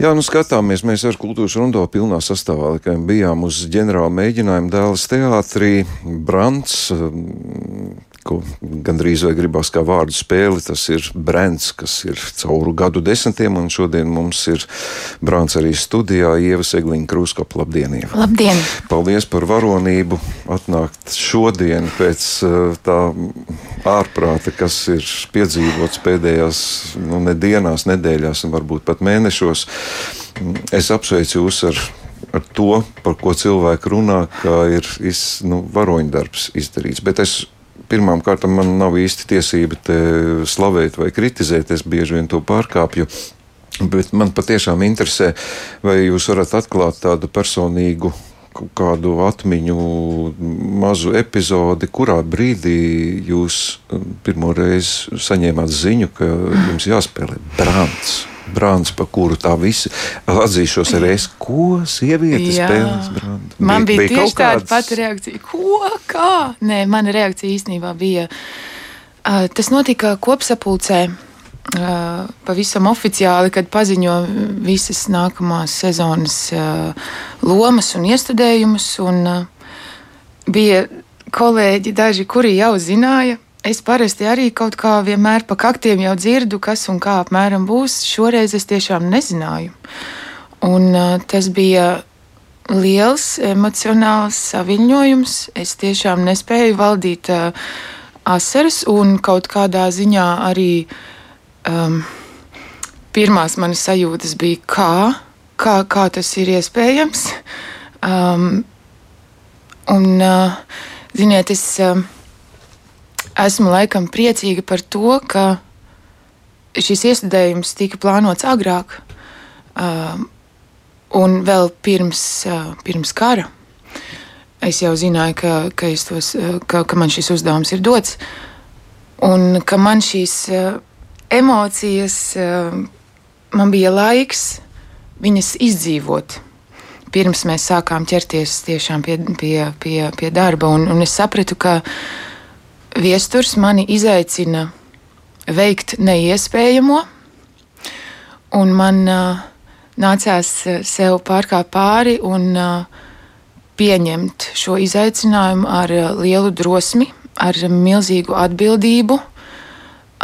Jā, nu skatāmies, mēs ar kultūras rondo pilnā sastāvā bijām uz ģenerāla mēģinājuma dēls teātrī. Brants, ko gandrīz vai gribās kā vārdu spēli. Tas ir brands, kas ir cauru gadu desmitiem, un šodien mums ir brāns arī studijā Ieva Segliņa Krūskapa. Labdien! Ieva. Labdien! Paldies par varonību atnākt šodien pēc uh, tā ārprāta, kas ir piedzīvots pēdējās nu, ne dienās, nedēļās un varbūt pat mēnešos. Es apsveicu jūs ar ar to, par ko cilvēki runā, ka ir iz, nu, varoņdarbs izdarīts. Bet es pirmām kārtām man nav īsti tiesība te slavēt vai kritizēt, es bieži vien to pārkāpju. Bet man patiešām interesē, vai jūs varat atklāt tādu personīgu kādu atmiņu mazu epizodi, kurā brīdī jūs pirmo reizi saņēmāt ziņu, ka jums jāspēlē brāns brāns, pa kuru tā visi atzīšos arī es, ko sievietes spēlēs. Man bija, bija tieši tāda kāds... pati reakcija, ko, kā? Nē, mana reakcija īstenībā bija, uh, tas notika kopsapulcē. Uh, pavisam oficiāli, kad paziņo visas nākamās sezonas uh, lomas un iestudējumus. Un, uh, bija kolēģi, daži, kuri jau zināja, Es parasti arī kaut kā vienmēr pa kaktiem jau dzirdu, kas un kā apmēram būs. Šoreiz es tiešām nezināju. Un, uh, tas bija liels emocionāls saviņojums. Es tiešām nespēju valdīt uh, asaras un kaut kādā ziņā arī um, pirmās manas sajūtas bija, kā, kā, kā tas ir iespējams. Um, un, uh, ziniet, es. Uh, esmu laikam priecīga par to, ka šis iestudējums tika plānots agrāk, uh, un vēl pirms, uh, pirms kara. Es jau zināju, ka, ka, tos, ka, ka man šis uzdevums ir dots, un ka man šīs uh, emocijas, uh, man bija laiks viņas izdzīvot. Pirms mēs sākām ķerties tiešām pie, pie, pie, pie darba, un, un es sapratu, ka Viesturs mani izaicina veikt neiespējamo, un man uh, nācās sev pārkāpt pāri un uh, pieņemt šo izaicinājumu ar uh, lielu drosmi, ar milzīgu atbildību,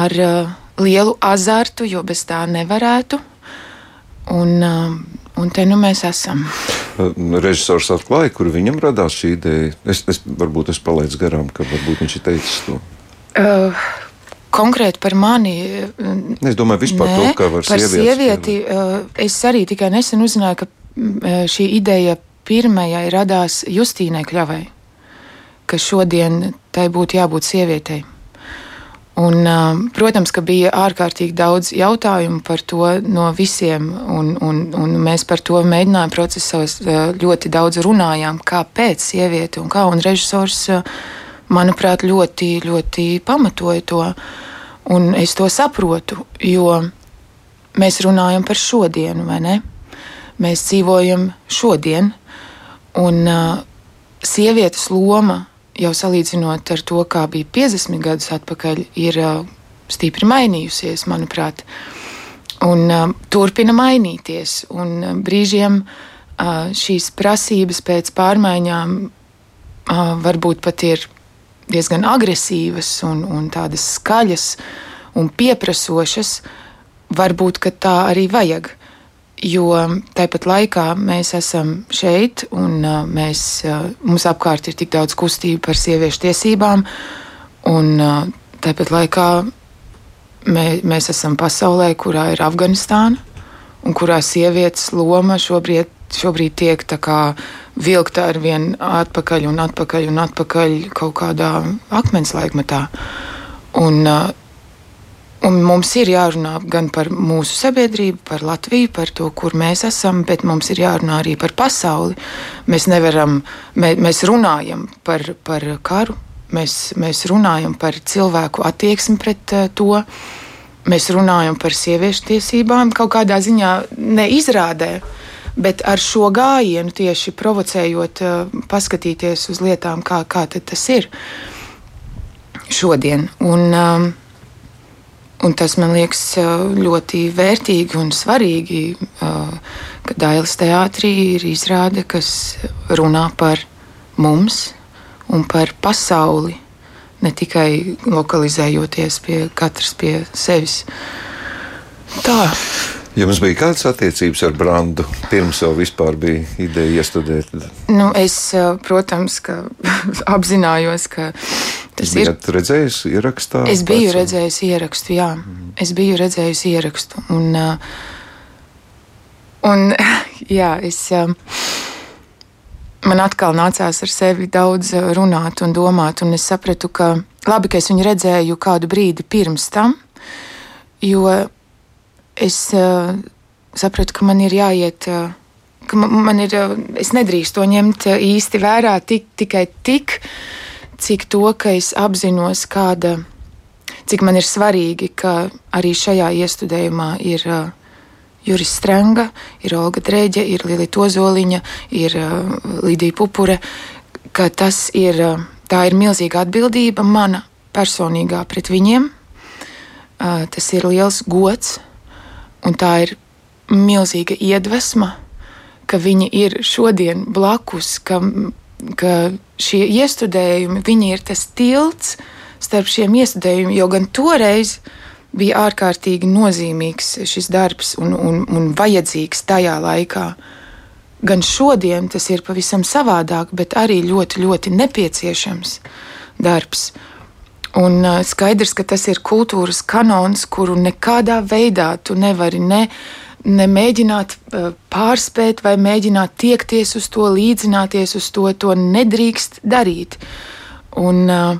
ar uh, lielu azartu, jo bez tā nevarētu. Un, uh, Un te nu mēs esam. Režisors atklāja, kur viņam radās šī ideja. Es, es varbūt es palaidu garām, ka varbūt viņš ir teicis to. Uh, konkrēti par mani. Es domāju, vispār nē, to, ka var par sievieti. Uh, es arī tikai nesen uzzināju, ka uh, šī ideja pirmajai radās Justīnai Kļavai, ka šodien tai būtu jābūt sievietei. Un, protams, ka bija ārkārtīgi daudz jautājumu par to no visiem, un, un, un mēs par to mēģinājām procesos ļoti daudz runājām, kāpēc sieviete un kā. Un režisors, manuprāt, ļoti, ļoti pamatoja to, un es to saprotu, jo mēs runājam par šodienu, vai ne? Mēs dzīvojam šodien, un sievietes loma jau salīdzinot ar to, kā bija 50 gadus atpakaļ, ir stipri mainījusies, manuprāt. Un turpina mainīties. Un brīžiem šīs prasības pēc pārmaiņām varbūt pat ir diezgan agresīvas un, un tādas skaļas un pieprasošas. Varbūt tā arī vajag jo tāpat laikā mēs esam šeit un uh, mēs, uh, mums apkārt ir tik daudz kustību par sieviešu tiesībām, un uh, tāpat laikā mē, mēs esam pasaulē, kurā ir Afganistāna un kurā sievietes loma šobrīd, šobrīd tiek vilkta ar vien atpakaļ un atpakaļ un atpakaļ kaut kādā akmens laikmetā. Un, uh, Un mums ir jārunā gan par mūsu sabiedrību, par Latviju, par to, kur mēs esam, bet mums ir jārunā arī par pasauli. Mēs nevaram, mē, mēs runājam par, par karu, mēs, mēs runājam par cilvēku attieksmi pret uh, to. Mēs runājam par sieviešu tiesībām, kaut kādā ziņā neizrādē, bet ar šo gājienu tieši provocējot, uh, paskatīties uz lietām, kā, kā tas ir šodien. Un, um, Un tas man liekas ļoti vērtīgi un svarīgi, ka Dailas teātrī ir izrāde, kas runā par mums un par pasauli, ne tikai lokalizējoties pie katras pie sevis. Tā. Jums bija kādas attiecības ar Brandu pirms jau vispār bija ideja iestudēt? Nu, es, protams, ka apzinājos, ka tas ir. Jūs redzējis ierakstā? Es biju redzējis ierakstu, jā. Mm. Es biju redzējis ierakstu. Un, un jā, es. Man atkal nācās ar sevi daudz runāt un domāt, un es sapratu, ka labi, ka es viņu redzēju kādu brīdi pirms tam, jo es uh, sapratu, ka man ir jāiet. Uh, ka man ir, es nedrīkstu to ņemt īsti vērā tik, tikai tik, cik to, ka es apzinos, kāda, cik man ir svarīgi, ka arī šajā iestudējumā ir uh, Juris Strenga, ir Olga Dreģe, ir Lilita Ozoliņa, ir uh, Lidija Pupure, ka tas ir, uh, tā ir milzīga atbildība mana personīgā pret viņiem. Uh, tas ir liels gods Un tā ir milzīga iedvesma, ka viņi ir šodien blakus, ka, ka šie iestudējumi ir tas tilts starp šiem iestudējumiem, jo gan toreiz bija ārkārtīgi nozīmīgs šis darbs un, un, un vajadzīgs tajā laikā. Gan šodien tas ir pavisam savādāk, bet arī ļoti, ļoti nepieciešams darbs. Un uh, skaidrs, ka tas ir kultūras kanons, kuru nekādā veidā tu nevari ne, ne mēģināt uh, pārspēt vai mēģināt tiekties uz to, līdzināties uz to. To nedrīkst darīt. Un uh,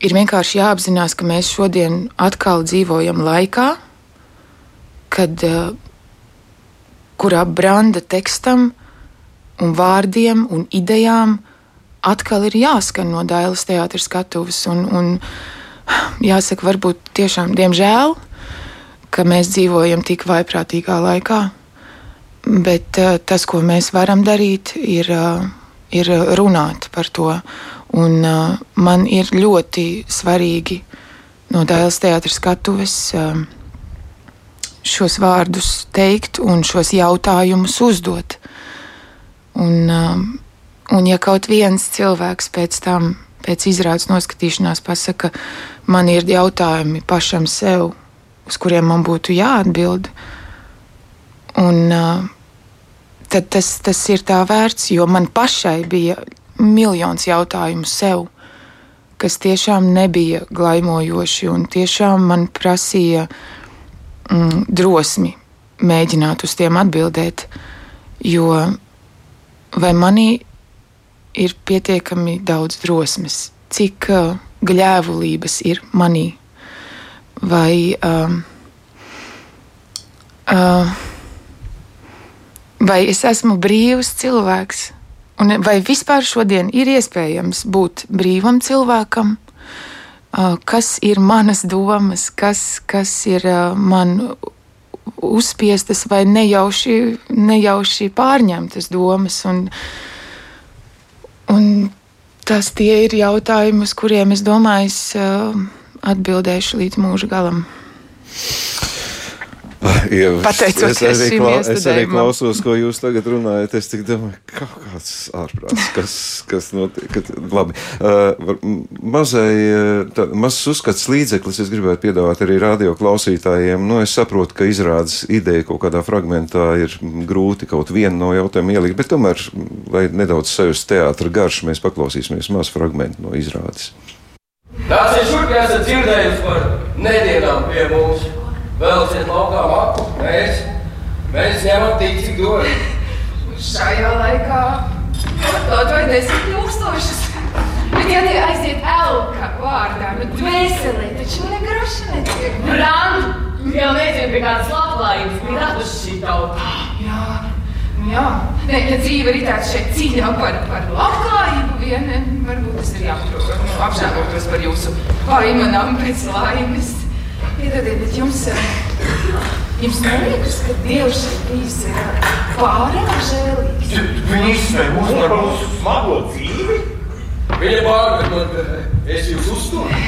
ir vienkārši jāapzinās, ka mēs šodien atkal dzīvojam laikā, kad, uh, kurā branda tekstam un vārdiem un idejām atkal ir jāskan no Dailas teātras skatuves. Un, un jāsaka, varbūt tiešām diemžēl, ka mēs dzīvojam tik vaiprātīgā laikā. Bet uh, tas, ko mēs varam darīt, ir, uh, ir runāt par to. Un, uh, man ir ļoti svarīgi no Dailas teātras skatuves uh, šos vārdus teikt un šos jautājumus uzdot. Un, uh, Un ja kaut viens cilvēks pēc tam, pēc izrādes noskatīšanās, pasaka, man ir jautājumi pašam sev, uz kuriem man būtu jāatbild, un uh, tad tas, tas ir tā vērts, jo man pašai bija miljons jautājumu sev, kas tiešām nebija glaimojoši un tiešām man prasīja mm, drosmi mēģināt uz tiem atbildēt, jo vai manī ir pietiekami daudz drosmes, cik uh, gļēvulības ir manī. Vai, um, uh, vai es esmu brīvs cilvēks, un vai vispār šodien ir iespējams būt brīvam cilvēkam? Uh, kas ir manas domas, kas, kas ir uh, man uzspiestas vai nejauši, nejauši pārņemtas domas. Un, Un tas tie ir jautājumi, uz kuriem es domāju, es uh, atbildēšu līdz mūža galam. Ja, Pateicoties es arī, klau, es arī klausos, ko jūs tagad runājat. Es domāju, ka kaut kāds ārprāts, kas, kas notiek. Kad, labi, uh, mazai, tā, mazs uzskats līdzeklis es gribētu piedāvāt arī radio klausītājiem. Nu, es saprotu, ka izrādes ideja kaut kādā fragmentā ir grūti kaut vienu no jautājumiem ielikt, bet tomēr, lai nedaudz sajust teātra garšu, mēs paklausīsimies maz fragmentu no izrādes. Nāciet šurp, ja esat dzirdējuši par nedienām pie mums vēlaties laukā maku, mēs, mēs ņemam cik dod. Šajā laikā vai desmit tūkstošus. Bet, ja tie aiziet elka vārdā, nu dvēselē, taču ne graša netiek. Brand, jau nezinu, pie kādas labklājības bija raduši šī tauta. Jā, jā. Ne, ja dzīve ir tāds šeit cīņā par, par labklājību vien, varbūt tas ir jāpaprot, nu, apžēlotos par jūsu vaimanām pēc laimes. Piedodiet, bet jums, eh, jums neliekas, ka Dievs ir bijis eh, pārāk žēlīgs? Viņš izsmeļ mūs par mūsu smago dzīvi? Viņa pārmet man, es jūs uzturu.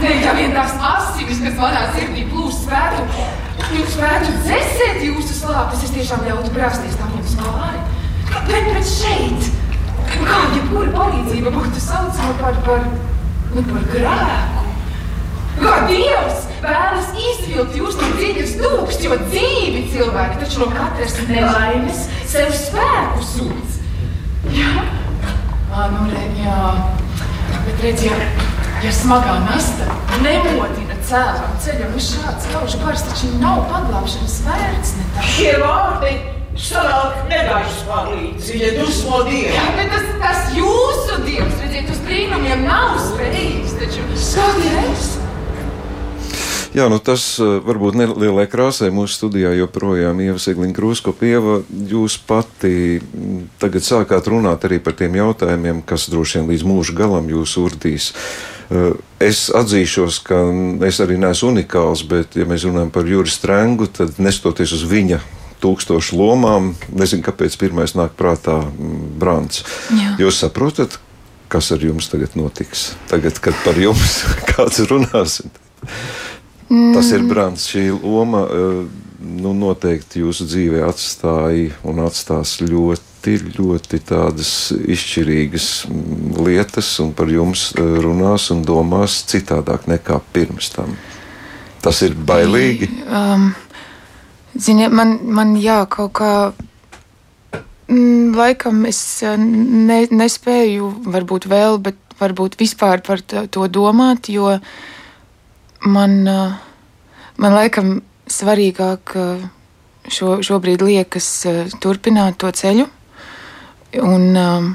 Ne, ja vien tās asinis, kas manā sirdī plūst, spētu, jūs spētu dzēsēt jūsu slāpes, es tiešām ļautu brāzties tam jums pāri. Bet, bet šeit, kā jebkura palīdzība būtu saucama par, par, nu, par grēku. Kā Dievs vēlas izvilkt jūs no dziļas dūks, jo dzīvi cilvēki taču no katras nelaimes sev spēku sūdz. Jā, Ā, nu, re, jā. Bet redziet, ja smagā nasta nemodina cēlām ceļam uz šāds kaužu bars, taču nav paglābšanas vērts ne tā. Šie vārdi sanāk negaišs palīdzi, ja dusmo Dievu. Jā, bet tas, tas jūsu dievs, redziet, uz brīnumiem nav spējīgs, taču kādreiz. Jā, nu tas eh, varbūt nelielai krāsai mūsu studijā joprojām Ieva Segliņa Krūskopieva. Jūs pati mm, tagad sākāt runāt arī par tiem jautājumiem, kas droši vien līdz mūža galam jūs urdīs. Eh, Es atzīšos, ka es arī neesmu unikāls, bet, ja mēs runājam par Juris Strengu, tad nestoties uz viņa tūkstošu lomām, nezinu, kāpēc pirmais nāk prātā mm, Brants. Jā. Jūs saprotat, kas ar jums tagad notiks? Tagad, kad par jums kāds runās. Tas ir Brants. Šī loma eh, nu, noteikti jūsu dzīvē atstāja un atstās ļoti, ļoti tādas izšķirīgas lietas, un par jums eh, runās un domās citādāk nekā pirms tam. Tas ir bailīgi. Um, ziniet, man, man jā, kaut kā. mm, Laikam es uh, ne, nespēju, varbūt vēl, bet varbūt vispār par to, domāt, jo man, uh, man laikam svarīgāk šo, šobrīd liekas turpināt to ceļu. Un, um,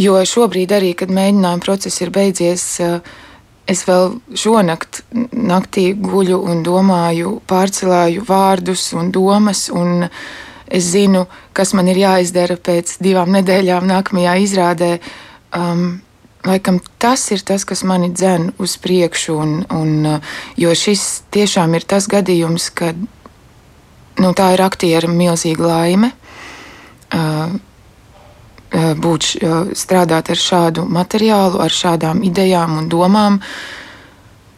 jo šobrīd arī, kad mēģinājuma process ir beidzies, uh, es vēl šonakt naktī guļu un domāju, pārcelāju vārdus un domas, un es zinu, kas man ir jāizdara pēc divām nedēļām nākamajā izrādē. Um, Laikam tas ir tas, kas mani dzen uz priekšu, un, un, uh, jo šis tiešām ir tas gadījums, kad nu, tā ir aktiera milzīga laime. Uh, būt, š- uh, strādāt ar šādu materiālu, ar šādām idejām un domām,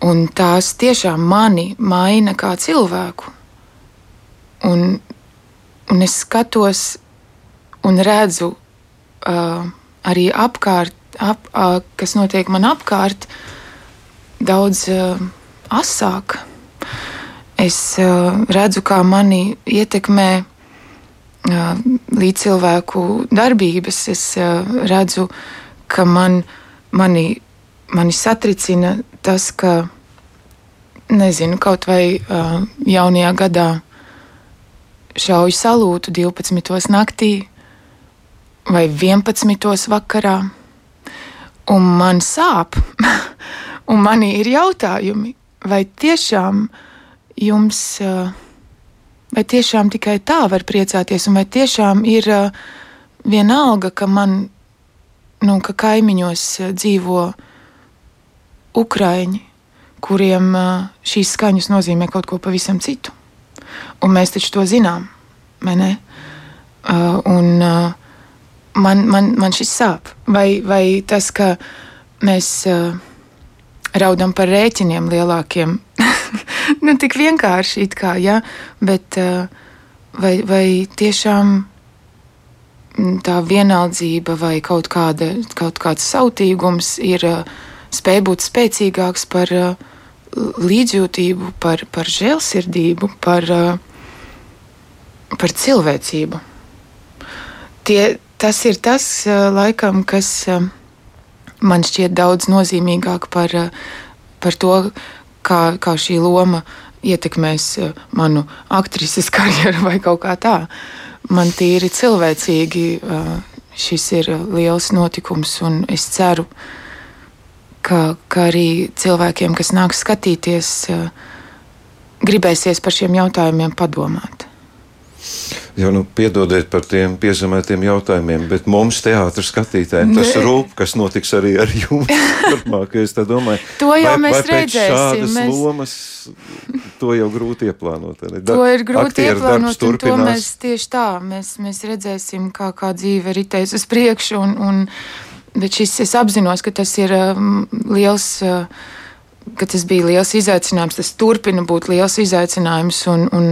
un tās tiešām mani maina kā cilvēku. Un, un es skatos un redzu uh, arī apkārt, ap, uh, kas notiek man apkārt, daudz uh, asāk. Es uh, redzu, kā mani ietekmē uh, līdzcilvēku darbības. Es redzu, ka man, mani, mani satricina tas, ka nezinu, kaut vai jaunajā gadā šauju salūtu 12. naktī vai 11. vakarā, un man sāp, un man ir jautājumi, vai tiešām jums, uh, vai tiešām tikai tā var priecāties, un vai tiešām ir uh, vienalga, ka man, nu, ka kaimiņos uh, dzīvo Ukraiņi, kuriem uh, šīs skaņas nozīmē kaut ko pavisam citu. Un mēs taču to zinām, vai ne? Uh, un uh, man, man, man šis sāp. Vai, vai tas, ka mēs uh, raudam par rēķiniem lielākiem, nu tik vienkārši it kā, ja? bet uh, vai, vai tiešām mm, tā vienaldzība vai kaut, kāda, kaut kāds sautīgums ir uh, spēj būt spēcīgāks par uh, līdzjūtību, par, par žēlsirdību, par, par cilvēcību. Tie, tas ir tas, laikam, kas man šķiet daudz nozīmīgāk par, par to, kā, kā šī loma ietekmēs uh, manu aktrises karjeru vai kaut kā tā. Man tīri cilvēcīgi uh, šis ir liels notikums, un es ceru, ka, ka arī cilvēkiem, kas nāk skatīties, uh, gribēsies par šiem jautājumiem padomāt. Jā, nu, piedodiet par tiem piezemētiem jautājumiem, bet mums, teātris skatītājiem, tas rūp, kas notiks arī ar jums. turpmāk, es domāju, To jau mēs vai redzēsim, Šādas mēs- lomas, to jau grūti ieplānot. Da- To ir grūti ieplānot, un to mēs tieši tā mēs, mēs redzēsim, kā, kā dzīve ritēs uz priekšu. Un, un, bet šis es apzinos, ka tas ir um, liels, uh, ka tas bija liels izaicinājums, tas turpina būt liels izaicinājums. Un, un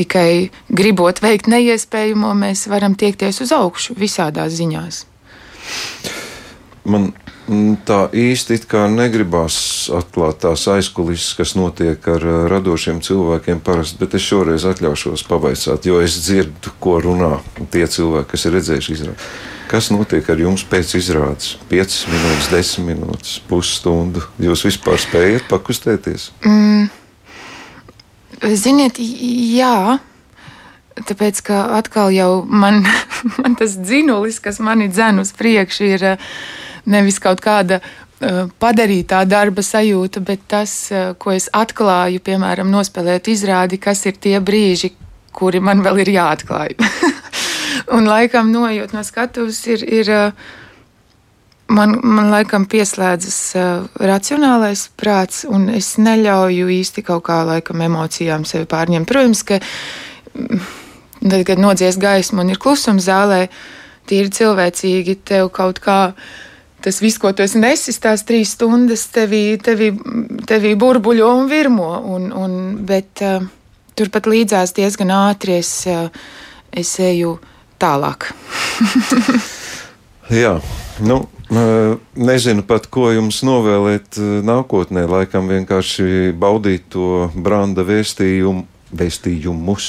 tikai gribot veikt neiespējamo, mēs varam tiekties uz augšu visādās ziņās. Man mm, tā īsti negribās atklāt tās aizkulisēs, kas notiek ar ā, radošiem cilvēkiem parasti, bet es šoreiz atļaušos pavaicāt, jo es dzirdu, ko runā tie cilvēki, kas ir redzējuši izrādi. Kas notiek ar jums pēc izrādes? 5 minūtes, 10 minūtes, pusstundu. Jūs vispār spējat pakustēties? Ziniet, jā. Tāpēc, ka atkal jau man, man tas dzinulis, kas mani dzen uz priekšu, ir eh, nevis kaut kāda eh, padarītā darba sajūta, bet tas, eh, ko es atklāju, piemēram, nospēlēt izrādi, kas ir tie brīži, kuri man vēl ir jāatklāj. Un laikam nojūt no skatuves ir. ir Man, man laikam pieslēdzas uh, racionālais prāts, un es neļauju īsti kaut kā laikam emocijām sevi pārņemt. Protams, ka mm, tad, kad nodzies gaisma un ir klusums zālē, tīri cilvēcīgi tev kaut kā. Tas viss, ko tu esi nesis, tās trīs stundas, tevī, tevī, tevī burbuļo un virmo. Un, un, bet uh, turpat līdzās diezgan ātri es, uh, es eju tālāk. Jā, nu, nezinu pat, ko jums novēlēt ā, nākotnē. Laikam vienkārši baudīt to branda vēstījumu. Vēstījumus,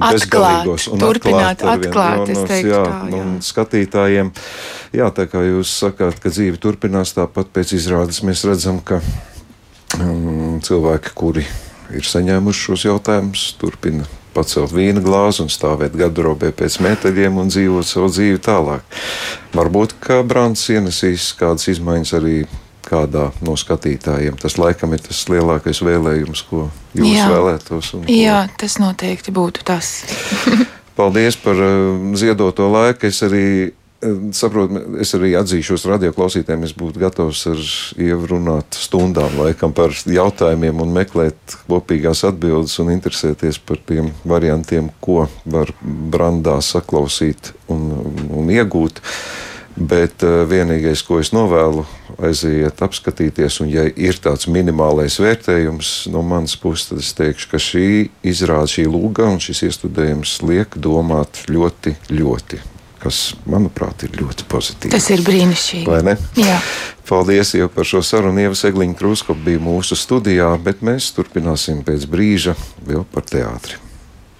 bezgalīgos un turpināt atklāt atklāt, teiktu jā, tā, jā. un skatītājiem. Jā, tā kā jūs sakāt, ka dzīve turpinās tāpat pēc izrādes, mēs redzam, ka um, cilvēki, kuri ir saņēmuši šos jautājumus, turpina pacelt vīna glāzi un stāvēt garderobē pēc metāļiem un dzīvot savu dzīvi tālāk. Varbūt, ka Brāns ienesīs kādas izmaiņas arī kādā no skatītājiem. Tas laikam ir tas lielākais vēlējums, ko jūs Jā. vēlētos. ko- Jā, tas noteikti būtu tas. Paldies par uh, ziedoto laiku. Es arī saprotu, es arī atzīšos radioklausītājiem, es būtu gatavs ar Ievu runāt stundām laikam par jautājumiem un meklēt kopīgās atbildes un interesēties par tiem variantiem, ko var brandā saklausīt un, un iegūt. Bet uh, vienīgais, ko es novēlu, aiziet, apskatīties, un, ja ir tāds minimālais vērtējums no manas puses, tad es teikšu, ka šī izrāda, šī lūga un šis iestudējums liek domāt ļoti, ļoti, kas, manuprāt, ir ļoti pozitīvi. Tas ir brīnišķīgi. Paldies jau par šo sarunu. Ieva Segliņa Kruskop bija mūsu studijā, bet mēs turpināsim pēc brīža vēl par teātri.